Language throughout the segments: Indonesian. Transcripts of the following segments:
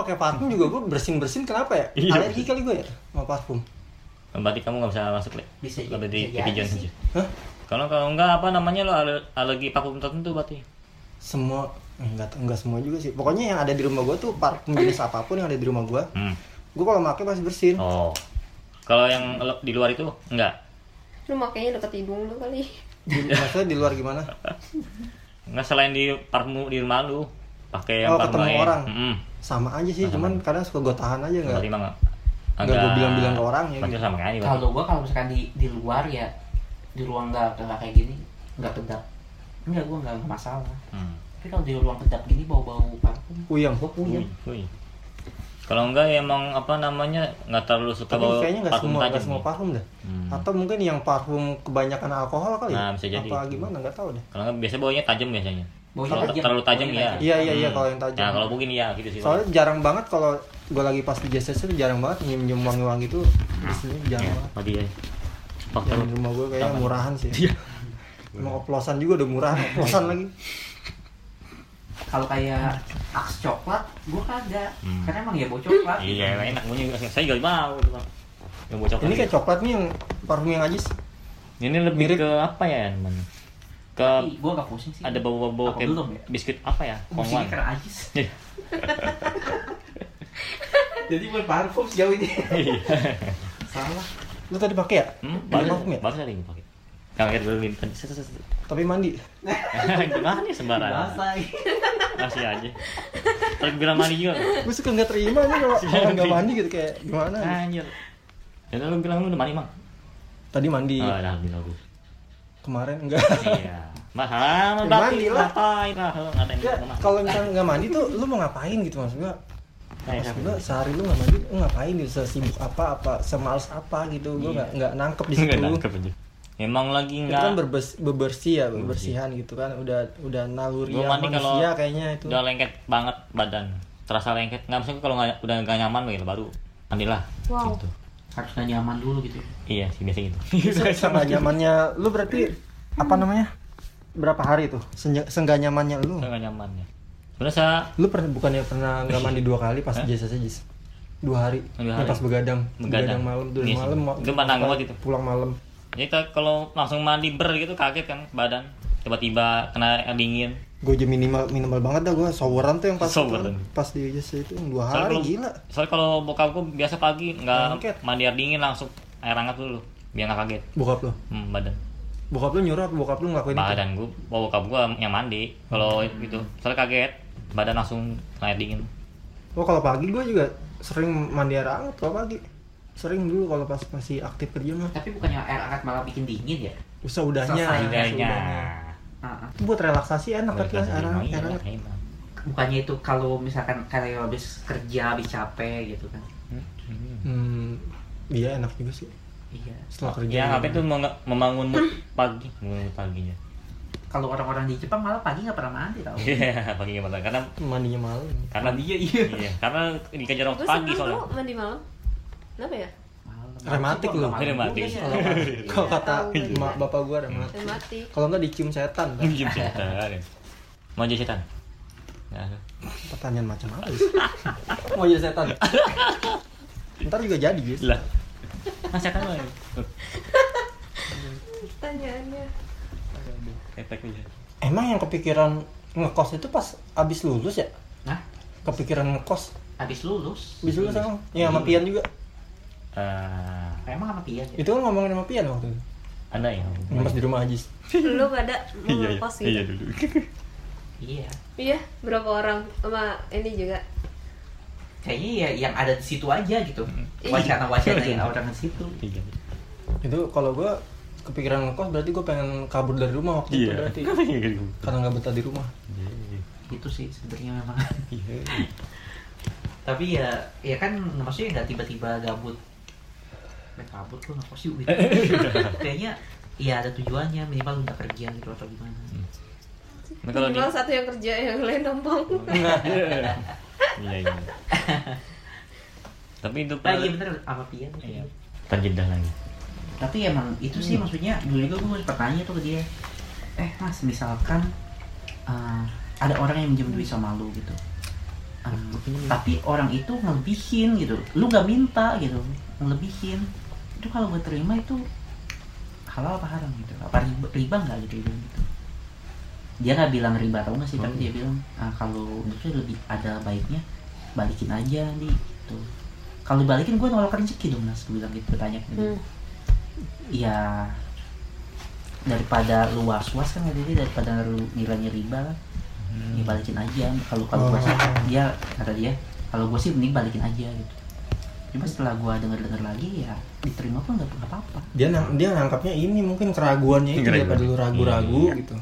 pakai parfum juga gue bersin bersin kenapa ya Iya. alergi kali gue ya sama parfum Berarti kamu nggak bisa masuk Le. Bisa Lebih di sih. aja. Hah? Kalau kalau enggak apa namanya lo ale- alergi parfum tertentu berarti. semua enggak enggak semua juga sih pokoknya yang ada di rumah gue tuh parfum jenis apa pun yang ada di rumah gue Hmm. gue kalau pakai pasti bersin Oh. Kalau yang di luar itu enggak. Lu makanya deket hidung lu kali. di, maksudnya di luar gimana Enggak selain di parfum di rumah lu pakai yang Oh, parfum ketemu orang. Mm-mm. sama aja sih Sama. cuman kadang suka gue tahan aja nggak Nggak gua bilang-bilang ke orang ya gitu. sama berarti. kalau gua kalau misalkan di di luar ya di ruang nggak nggak kayak gini nggak kedap enggak gua nggak nggak masalah Hmm. tapi kalau di ruang kedap gini bau bau parfum puyeng puyeng Wih, wih. Kalau enggak ya emang apa namanya enggak terlalu suka tapi bawa kayaknya nggak parfum semua nggak tajam. semua nih. parfum dah Hmm. atau mungkin yang parfum kebanyakan alkohol kali Nah, ya? bisa jadi. apa gimana nggak tahu deh Kalau enggak biasa bawanya tajam biasanya. Baunya Kalau tajam. terlalu tajam ya. Iya, iya, iya, Hmm. kalau yang tajam. Nah, kalau mungkin iya gitu sih. soalnya jarang banget kalau gue lagi pas di JCC jarang banget nyium nyium wangi wangi tuh di sini jarang ya, banget tadi ya. Faktor yang di rumah gue kayaknya murahan sih Iya. emang oplosan juga udah murah oplosan lagi kalau kayak aks coklat gua kagak Hmm. karena emang ya bau coklat Iya, enak bunyi. Saya juga mau itu, Bang. Yang bocor ini kayak coklat nih yang parfum yang ajis Ini lebih mirip. ke apa ya, teman? Ke tapi gua gak pusing sih ada bau-bau kayak belum ya biskuit apa ya? Kongwan. karena ajis Iya. jadi buat parfum sejauh ini Iya. salah lu tadi pakai ya Hmm, baru parfum ya baru tadi pakai. Kaget dulu minta. Tapi mandi Gimana nih sembarangan? basah Masih aja. Terus bilang mandi juga. gue suka nggak terima nih kalau orang nggak mandi gitu kayak gimana Anjir. Ya lu bilang lu udah mandi, Mang. tadi mandi Oh, alhamdulillah kemarin enggak Iya. Mahal Ya, berarti mandi lah. ngapain? Lah kalau misalnya nggak mandi tuh lu mau ngapain gitu maksud gua? Kayak maksud gua sehari lu nggak mandi lu ngapain gitu? Sesibuk apa apa semales apa gitu? Gua Iya. nggak nggak nangkep di situ. Nggak nangkep aja. Emang lagi itu enggak kan berbes, bebersih ya bebersihan gitu kan. Udah udah naluri Gua mandi kalau manusia kayaknya itu. udah lengket banget badan. Terasa lengket. Nggak maksudnya kalau nggak udah nggak nyaman gitu baru mandilah Wow. gitu. harus nggak nyaman dulu gitu iya sih biasa gitu. Sama nyamannya? Lu berarti apa namanya berapa hari tuh seenggak nyamannya lu. Nggak nyaman ya sebenarnya saya lu pernah bukannya pernah nggak mandi dua kali pas jasa jis dua hari. Dua Yang hari. pas begadang. Begadang. malam tuh Iya sih. malam mau- Itu pandang gua gitu. pulang malam. Jadi kita kalau langsung mandi ber gitu kaget kan badan. Tiba-tiba kena air dingin. Gue aja minimal minimal banget dah gue showeran tuh yang pas Showeran. pas di jasa itu. Yang dua soalnya hari kalau gila. soalnya kalau bokap gua biasa pagi nggak mandi air dingin langsung air hangat dulu biar nggak kaget. Bokap lo hmm, badan bokap lu nyuruh apa bokap lu ngelakuin itu. Badan gua bawa bokap gua yang mandi. Kalau gitu soalnya kaget. Badan langsung kena air dingin. Oh kalau pagi gue juga sering mandi air hangat kalau pagi. Sering dulu kalau pas masih aktif kerja mah. Tapi bukannya air hangat malah bikin dingin ya? Usah udahnya Udahnya. Ah, ah. itu buat relaksasi enak tapi air hangat iya, air hangat. bukannya itu kalau misalkan kayak habis kerja habis capek gitu kan? Hmm. hmm, iya enak juga sih iya setelah kerja Ya, apa itu membangun mood pagi, membangun paginya. kalau orang-orang di Jepang malah pagi nggak pernah mandi tau Iya, pagi gimana? Karena mandinya malam karena ya, iya. iya, karena dikejar orang Gue pagi soalnya. mandi malam. Kenapa ya? Malam. Rematik nggak malam Rematik. kalau Iya, kata emak bapak gue ada mati Saya mati. kalau nggak dicium setan? Jam setan. Mau jadi setan? Nggak ada. pertanyaan macam apa sih mau jadi setan ntar juga jadi guys Lah. Setan lo. Pertanyaannya. Efek aja. emang yang kepikiran ngekos itu pas abis lulus ya Nah, kepikiran ngekos habis lulus. abis lulus emang ya sama Pian juga Eh, Emang sama Pian ya? itu kan ngomongin sama Pian waktu itu ada ya. yang pas di rumah Ajis Lu pada mau ngekos gitu? Iya dulu. Iya. Iya, berapa orang sama ini juga. Kayaknya ya yang ada di situ aja gitu. Iya. Wacana-wacana yang orang di situ. Iya. itu kalau gue kepikiran ngekos berarti gue pengen kabur dari rumah waktu itu Iya. berarti Iya. karena nggak betah di rumah Itu sih sebenarnya memang. Iya. Tapi ya ya kan maksudnya nggak tiba-tiba gabut. Main kabut lu ngekos gitu. Kayaknya ya ada tujuannya minimal udah kerja gitu atau gimana. Nah, kalau di Minimal satu yang kerja, yang lain numpang. Iya, iya. Tapi itu Ah iya bener sama Pian. Iya. Terjedah lagi. Tapi emang itu sih maksudnya dulu juga gue sempat tanya tuh ke dia. Eh mas misalkan eh, ada orang yang minjem duit sama lu gitu. Eh, Ah, tapi orang itu ngelebihin gitu lu nggak minta gitu ngelebihin itu kalau gue terima itu halal apa haram gitu apa riba, riba nggak gitu gitu dia nggak bilang riba atau nggak sih tapi Oh. dia bilang ah, kalau itu lebih ada baiknya balikin aja nih gitu. Kalau dibalikin gue nolak rezeki dong mas gue bilang gitu bertanya ke dia Hmm. ya daripada lu was was kan jadi daripada lu nilainya riba kan. Ya balikin aja. Kalau kalau gua sih Oh. dia kata dia kalau gue sih mending balikin aja gitu. Cuma setelah gua denger denger lagi ya diterima pun nggak nggak apa-apa. Dia nang- dia nangkapnya ini mungkin keraguannya itu daripada lu ragu-ragu Iya. gitu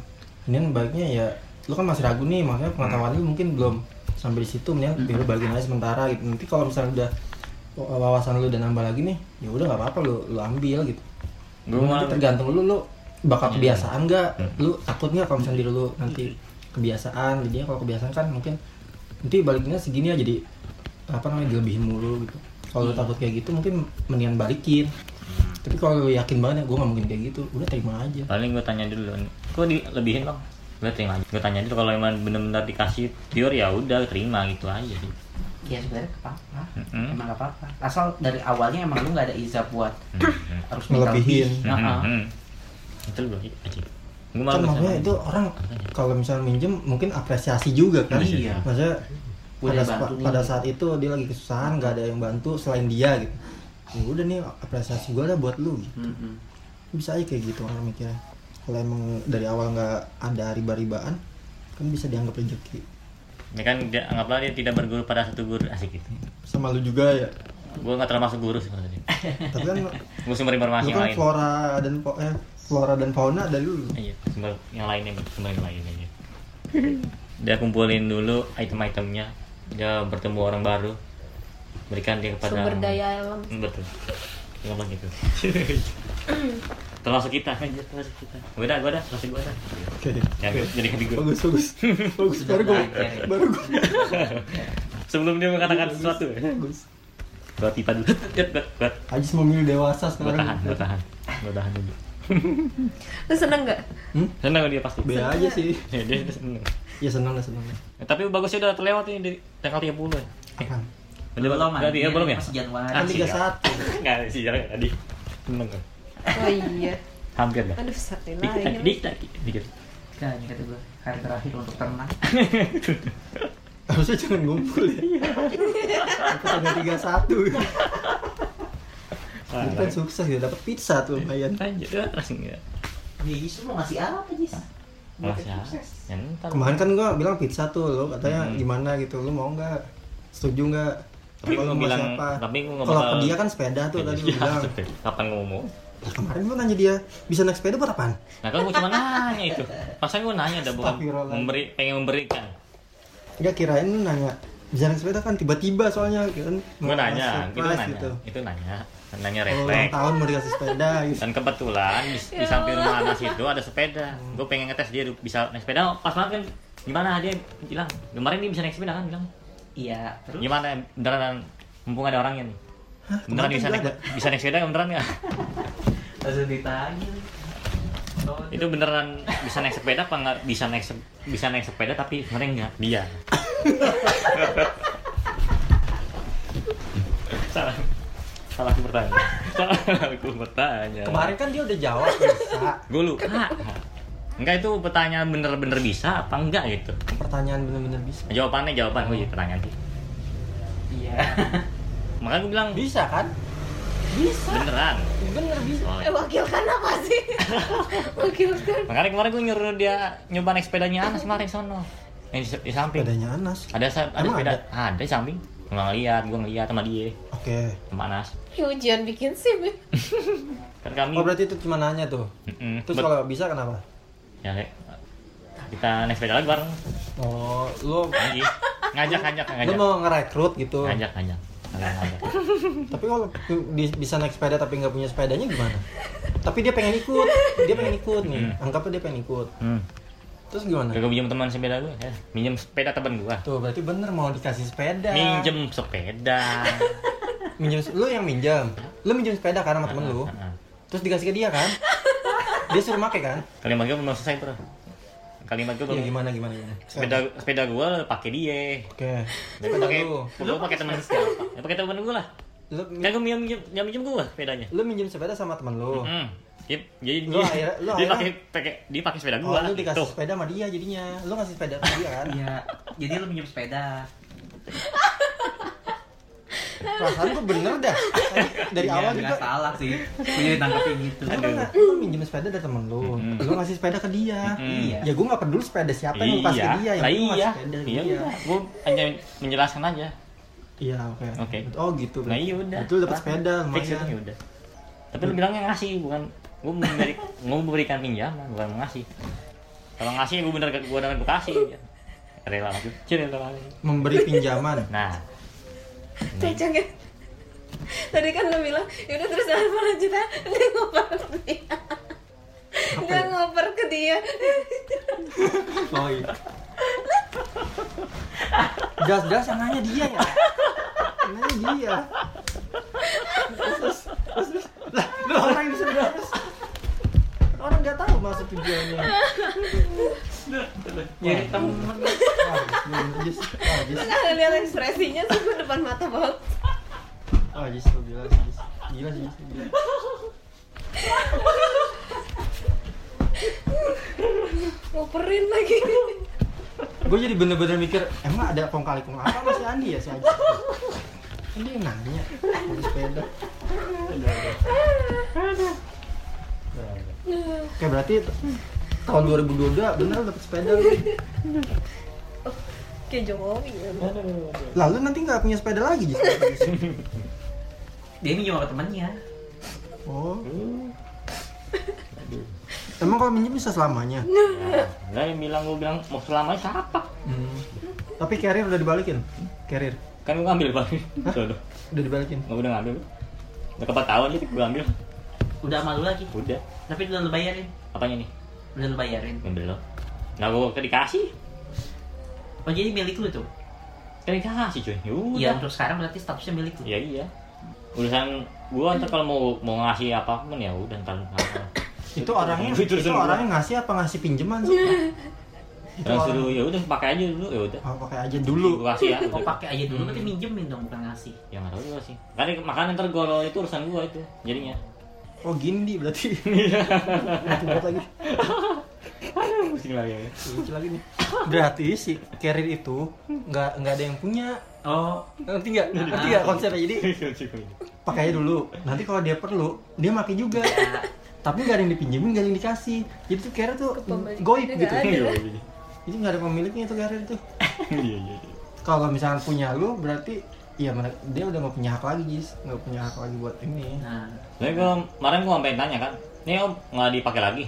ini baiknya ya lu kan masih ragu nih maksudnya pengetahuan lu mungkin belum sampai di situ mendingan Hmm. biar lu balikin aja sementara gitu. Nanti kalau misalnya udah wawasan lu udah nambah lagi nih ya udah nggak apa-apa lu lu ambil gitu. Gua Nanti tergantung lu lu bakal Iya. kebiasaan nggak? Hmm. lu takut nggak kalau misalnya diri lu nanti kebiasaan jadi kalau kebiasaan kan mungkin nanti baliknya segini aja jadi apa namanya dilebihin mulu gitu. Kalau lu takut kayak gitu mungkin mendingan balikin tapi kalau lu yakin banget gue nggak mungkin kayak gitu. Udah terima aja. Paling gue tanya dulu kok dilebihin bang? Gue terima aja. Gue tanya dulu kalau emang bener-bener dikasih pure ya udah terima gitu aja sih. Ya sebenarnya apa-apa. Mm-mm. emang nggak apa-apa. Asal dari awalnya emang lu nggak ada izah buat Hmm. harus minta Ngelebihin. lebih. Nah, ah. Hmm. itu loh aja gue kan maksudnya itu orang kalau misalnya minjem mungkin apresiasi juga kan? Iya. maksudnya pada, sa- pada saat itu dia lagi kesusahan nggak ada yang bantu selain dia gitu ya udah nih apresiasi gue lah buat lu gitu. Mm-mm. bisa aja kayak gitu orang mikirnya. Kalau emang dari awal nggak ada riba-ribaan kan bisa dianggap rezeki. Ya kan dia, anggaplah dia tidak berguru pada satu guru. Asik gitu. Sama lu juga ya. Gue nggak termasuk guru sih maksudnya. Tapi kan gue sumber informasi yang kan lain. flora dan po- eh, flora dan fauna dari lu. Iya sumber yang lainnya sumber yang lainnya aja dia kumpulin dulu item-itemnya. Dia bertemu orang baru berikan dia kepada Sumber daya alam. Hmm, betul. Ngomong gitu. Termasuk kita. Kan termasuk kita. Gue dah gue dah. Termasuk gue dah. Oke yang jadi gue bagus bagus. Bagus baru gue baru gue sebelum dia mengatakan sesuatu. Bagus. Gue tipa dulu. Gue- gue gue Ajis memilih dewasa gue sekarang tahan gue tahan. Gue tahan dulu. Lu seneng gak? hmm? senang dia pasti. Be aja sih. Ya, dia seneng. Ya senang lah senang Ya, tapi bagusnya udah terlewat ini di tanggal 30 ya Belum, udah di- ya, anjir. belum ya? Masih Januari. kan tiga siap. satu Enggak sih, jangan tadi. Seneng kan? Oh iya. Hampir dah. Aduh, Dikit, lagi. dikit, dikit, dikit. Nah, ini kata gue hari terakhir untuk tenang. harusnya jangan ngumpul ya tanggal tiga satu kan sukses ya dapat pizza tuh lumayan Lanjut, ya, langsung ya. Jis, mau ngasih apa, Jis? Ya, ntar. kemarin kan gua bilang pizza tuh lo katanya Hmm. gimana gitu lu mau nggak setuju nggak Tapi sama bilang, siapa? tapi gua nggak kalau bakal- dia kan sepeda tuh tadi lu Ya, bilang sepeda. Kapan ngomong? Lah, kemarin gua nanya dia bisa naik sepeda buat apaan Nah kan gua cuma nanya itu. Masa gua nanya dah bukan memberi, pengen memberikan. Enggak kirain lu nanya bisa naik sepeda kan tiba-tiba soalnya kan Gua nanya, itu nanya, gitu. itu nanya, nanya ulang refleks. tahun mau dikasih sepeda gitu Dan kebetulan di, di samping rumah Anas itu ada sepeda. Gue pengen ngetes dia bisa naik sepeda. Pas banget kan gimana dia bilang kemarin dia bisa naik sepeda kan bilang Iya, terus? Gimana? Beneran mumpung ada orangnya nih. Beneran kemarin bisa naik bisa naik sepeda nggak beneran nggak? Langsung ditanya. Oh, itu beneran bisa naik sepeda apa nggak? Bisa naik se- bisa naik sepeda tapi sebenarnya nggak? Dia salah. Salah aku bertanya. Salah aku bertanya. Kemarin kan dia udah jawab bisa gue lupa enggak itu pertanyaan bener-bener bisa apa enggak gitu? Pertanyaan bener-bener bisa. Jawabannya jawaban. Gue pertanyaan sih Iya. makanya gue bilang bisa kan? Bisa. Beneran. Bener bisa. Oh, Eh, wakilkan apa sih? wakilkan. makanya kemarin gue nyuruh dia nyoba naik sepedanya Anas kemarin sono. Yang di, di samping. Sepedanya Anas. Ada ada Emang sepeda. ada? ada? di samping. Gue ngeliat gue ngeliat sama dia. Oke. Sama Anas. Ya, ujian bikin SIM ya. kan kami oh berarti itu cuma nanya tuh? Mm-mm. terus Bet- kalau bisa kenapa ya kayak, kita naik sepeda lagi bareng. Oh lu lagi. Ngajak ngajak lu ngajak. mau ngerekrut gitu? Ngajak ngajak. Ngajak ngajak. Tapi kalau bisa naik sepeda tapi nggak punya sepedanya gimana? Tapi dia pengen ikut. Dia pengen ikut nih. Hmm. anggapnya dia pengen ikut. Hmm. terus gimana? Gak pinjam teman sepeda gue ya. minjem sepeda temen gue tuh berarti bener mau dikasih sepeda. Minjem sepeda. Minjem lu yang minjem. Lu minjem sepeda kan sama temen lu? terus dikasih ke dia kan dia suruh make kan kalimat gue belum selesai bro kalimat gue Iya baru gimana gimana gimana. sepeda sepeda gue pakai dia Oke. gue pakai gue pakai teman siapa ya pakai teman gue lah Lu kan gue minjem minjem minjem gue sepedanya lu minjem sepeda sama temen lu. Hmm. Dia, jadi Lu dia, akhirnya- lu dia pakai pakai dia pakai sepeda Oh, gua. lu dikasih Tuh. sepeda sama dia jadinya. Lu ngasih sepeda ke dia kan? Iya, jadi lu minjem sepeda. Perasaan gua bener dah. Dari Iya, awal juga. salah sih. Gue jadi tanggapin gitu. Lu kan lu minjem sepeda dari temen lu. Lu ngasih sepeda ke dia. Iya. Ya gua gak peduli sepeda siapa yang kasih ke dia. Yang lah lu iya. ngasih sepeda Iya, dia. gue hanya menjelaskan aja. Iya, oke. Oke. Oh gitu. Nah iya udah. Itu dapat sepeda Fix itu ya udah. Tapi lu bilangnya ngasih bukan gue memberi gue memberikan pinjaman bukan ngasih. Kalau ngasih gue bener gue bener gue kasih. Rela lagi. Rela lagi. Memberi pinjaman. Nah, Cocoknya. Tadi kan lo bilang, yaudah terus apa lanjutan? Dia ngoper ke dia. Dia ngoper ke dia. Oh iya. Yang nanya dia ya. Yang nanya dia. Terus, terus, terus. Lah, orang yang disuruh terus. Orang nggak tahu maksud tujuannya. Nyari temen. Jis, wah, Jis, Nah, lihat ekspresinya tuh gue depan mata banget. wah, Jis, lu gila sih, Jis. Gila sih, Jis, gila. Ngoperin lagi. Gue jadi bener-bener mikir, emang ada kong kali kong apa masih Andi ya si? Kan dia yang nanya, mau sepeda. Oke berarti tahun 2022 bener dapet sepeda. Kayak Jokowi. ya. Lalu nanti nggak punya sepeda lagi Jis? Dia minjem sama temennya. Oh. Emang kalau minjem bisa selamanya? Nah, yang bilang gue bilang mau selamanya siapa? Hmm. Tapi carrier udah dibalikin. Carrier Kan gue ngambil bang. Tuh, tuh. udah dibalikin. Gue udah ngambil. Udah keempat tahun jadi gue ambil. Udah malu lagi. Udah. Tapi udah lu bayarin. Apanya nih? Udah lu bayarin. Belum. Nah gue dikasih. Oh jadi milik lu tuh? Kan dikasih cuy. Yaudah. Iya untuk sekarang berarti statusnya milik lu. Iya iya. Urusan gua ntar kalau mau mau ngasih apa pun ya udah ntar. Itu orangnya Itu itu orangnya ngasih apa ngasih pinjaman sih? Terus suruh ya udah pakai aja dulu ya udah. oh, pakai aja dulu. Gua kasih ya. Oh pakai aja dulu berarti minjemin dong bukan ngasih. Ya nggak tahu juga sih. Kan makanya ntar gua itu urusan gua itu jadinya. Oh gini berarti. Iya. Nanti buat lagi. Pusing lagi ya. Lucu lagi nih. Berarti si carrier itu nggak nggak ada yang punya. Oh Ngerti nggak? Ngerti nggak konsepnya? Jadi pakai aja dulu. Nanti kalau dia perlu, dia pakai juga. Tapi nggak ada yang dipinjemin, nggak ada yang dikasih. Jadi tuh carrier tuh goib gitu. ada. Iya iya. Jadi nggak ada pemiliknya tuh carrier tuh. Iya iya. Kalau misalnya punya lu, berarti Iya, dia udah nggak punya hak lagi, Jis. Nggak punya hak lagi buat ini. nah Tapi gua kemarin gua sampai tanya kan, ini om nggak dipakai lagi?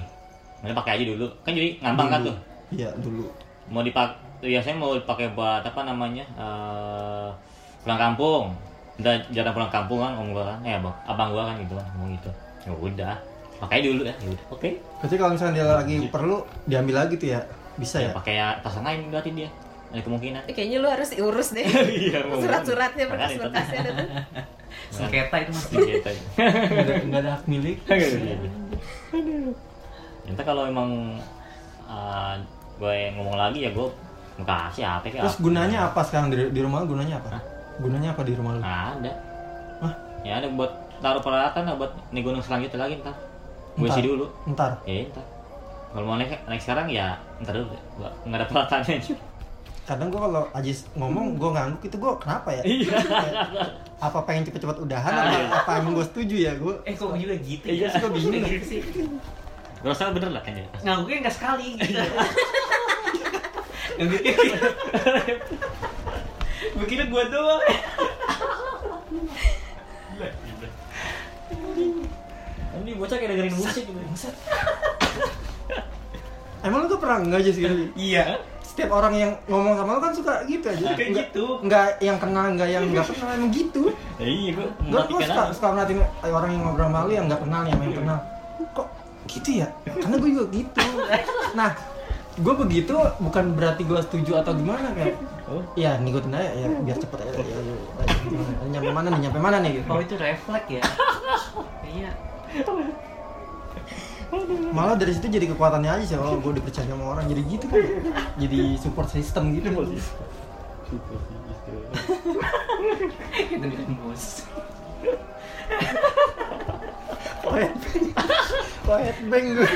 Nggak pakai aja dulu. Kan jadi ngambang kan tuh. Iya, dulu. Mau dipak, ya saya mau dipakai buat apa namanya? eh, pulang kampung. Udah jarang pulang kampung kan om gua kan, eh abang, abang gua kan gitu kan, ngomong gitu. Ya udah, pakai dulu ya. Ya udah, oke. Berarti kalau misalnya dia lagi perlu, diambil lagi tuh ya? Bisa Ya, ya? pakai ya tas lain berarti dia. Ada kemungkinan. Eh, Kayaknya lu harus diurus deh. Iya, mau- Surat-suratnya, berkas-berkasnya ada tuh. sengketa itu mas. Gitu. Nggak ada, hak milik. Entah kalau emang uh, gue ngomong lagi ya gue mau kasih apa kayak Terus gunanya apa sekarang di, di rumah lu gunanya apa? Gunanya apa di rumah lu? ada Hah? ya ada buat taruh peralatan lah buat nih gunung selanjutnya lagi ntar gue isi dulu Ntar. ya ntar kalau mau naik, naik sekarang ya ntar dulu. Gua nggak ada peralatannya Kadang gua kalau Ajis ngomong, gua ngangguk itu gua kenapa ya? Iya. apa pengen cepet-cepet udahan? Ah, apa, iya. apa emang gua setuju ya? Gua Eh kok juga gitu Iya. ya? suka bingung. Gitu sih. Gue rasa bener lah kayaknya Ngangguknya nggak sekali gitu. Ngangguknya gitu. Begini gua doang. ini bocah kayak dengerin musik gitu Emang lu tuh pernah nggak Jis gitu? Iya. Setiap orang yang ngomong sama lu kan suka gitu aja. Kayak gitu. Nggak yang kenal, nggak yang nggak kenal, emang gitu. ya, iya gue Gua, gua suka, suka ngeliatin orang yang ngobrol sama lu yang nggak kenal, yang main kenal. Gitu ya? Karena gue juga gitu. Nah, gue begitu bukan berarti gue setuju atau gimana kayak. Oh. Ya, ngikutin aja ya biar cepet aja. Ya, ya, ya, nyampe mana nih? Nyampe mana nih gitu. Oh itu refleks ya. Kayaknya malah dari situ jadi kekuatannya aja sih oh gue dipercaya sama orang jadi gitu kan jadi support system gitu Itu bilang bos. Quiet quiet bang gue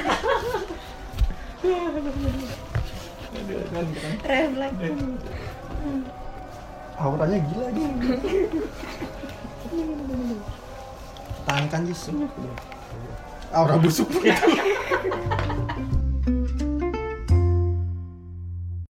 refleks auranya gila gitu tahankan Jis aura busuk